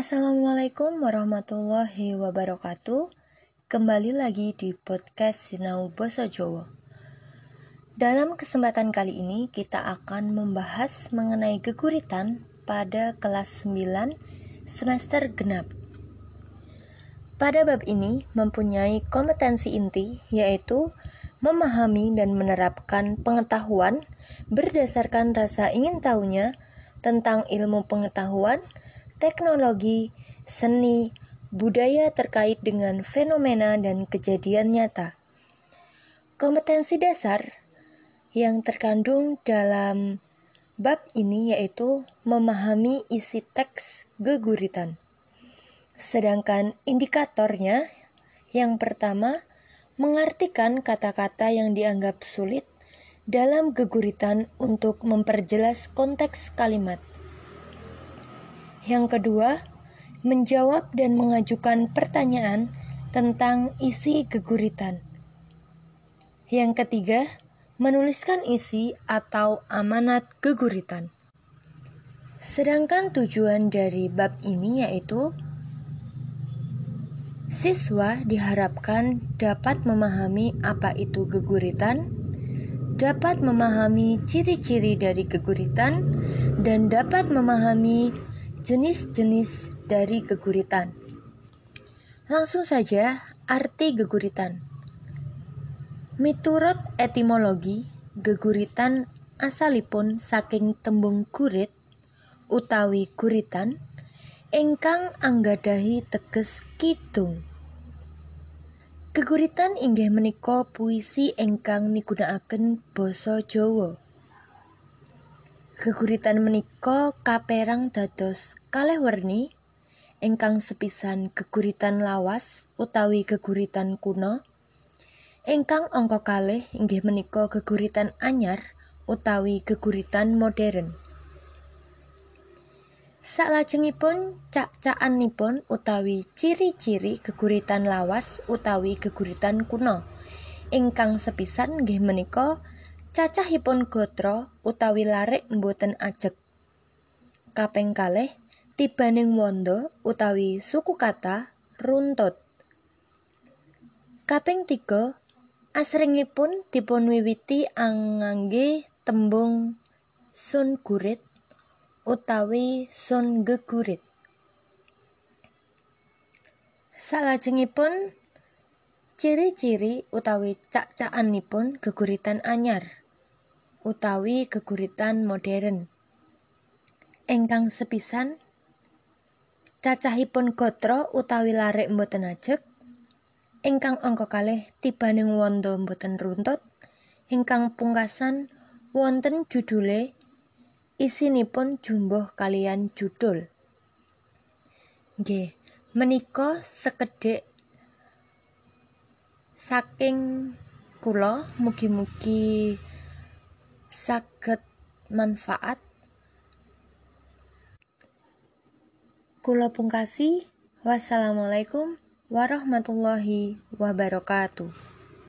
Assalamualaikum warahmatullahi wabarakatuh. Kembali lagi di podcast Sinau Boso Jowo. Dalam kesempatan kali ini kita akan membahas mengenai geguritan pada kelas 9 semester genap. Pada bab ini mempunyai kompetensi inti yaitu memahami dan menerapkan pengetahuan berdasarkan rasa ingin tahunya tentang ilmu pengetahuan, teknologi, seni, budaya terkait dengan fenomena dan kejadian nyata. Kompetensi dasar yang terkandung dalam bab ini yaitu memahami isi teks geguritan. Sedangkan indikatornya yang pertama mengartikan kata-kata yang dianggap sulit dalam geguritan untuk memperjelas konteks kalimat. Yang kedua, menjawab dan mengajukan pertanyaan tentang isi geguritan. Yang ketiga, menuliskan isi atau amanat geguritan. Sedangkan tujuan dari bab ini yaitu siswa diharapkan dapat memahami apa itu geguritan, dapat memahami ciri-ciri dari geguritan, dan dapat memahami jenis-jenis dari geguritan. Langsung saja, arti geguritan. Miturut etimologi, geguritan asalipun saking tembung gurit utawi guritan ingkang anggadahi teges kidung. Geguritan inggih menika puisi ingkang migunakaken basa Jawa. Geguritan menika kaperang dados kalih werni ingkang sepisan geguritan lawas utawi geguritan kuno ingkang angka kalih inggih menika geguritan anyar utawi geguritan modern. Salajengipun cak-cakanipun utawi ciri-ciri geguritan lawas utawi geguritan kuno ingkang sepisan nggih menika Cacahipun gotra utawi larik mboten ajeg. Kaping kalih tibaning wanda utawi suku kata runtut. Kaping tiga asringipun dipunwiwiti angangge tembung sun gurit utawi sun gegurit. Salajengipun ciri-ciri utawi cak-cakanipun geguritan anyar. Utawi geguritan modern. Engkang sepisan cacahipun gotra utawi larik mboten ajeg. Engkang angka kalih tibaning wanda mboten runtut. Engkang pungkasan wonten judule isinipun jumbuh kalian judul. Nggih, menika sekedhik saking kula mugi-mugi saged manfaat. Kula pungkasi wassalamualaikum warahmatullahi wabarakatuh